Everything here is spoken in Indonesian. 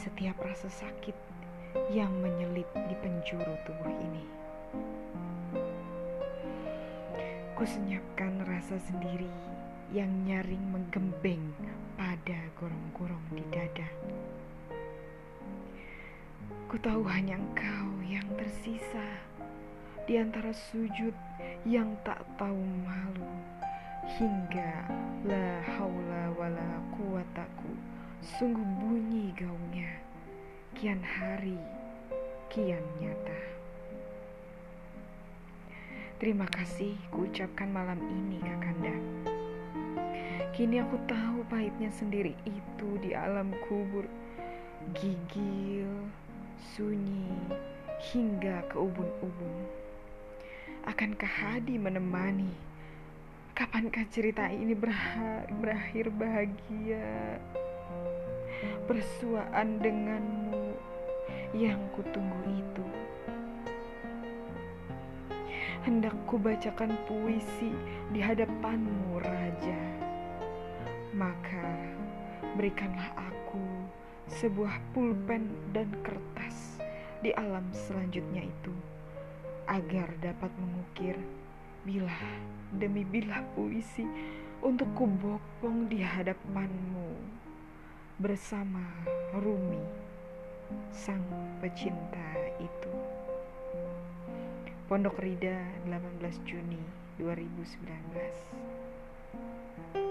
setiap rasa sakit yang menyelip di penjuru tubuh ini. Kusenyapkan rasa sendiri yang nyaring menggembeng pada gorong-gorong di dada. Ku tahu hanya engkau yang tersisa di antara sujud yang tak tahu malu hingga la haula wala quwataku sungguh bunyi gaungnya kian hari kian nyata. Terima kasih kuucapkan malam ini Kakanda. Kini aku tahu pahitnya sendiri itu di alam kubur. Gigil, sunyi, hingga ke ubun-ubun. Akankah Hadi menemani? Kapankah cerita ini berakhir bahagia? Bersuaan denganmu yang kutunggu itu hendak kubacakan puisi di hadapanmu, Raja. Maka berikanlah aku sebuah pulpen dan kertas di alam selanjutnya itu, agar dapat mengukir bilah demi bilah puisi untuk kubopong di hadapanmu bersama Rumi, sang pecinta itu. Pondok Rida, 18 Juni 2019.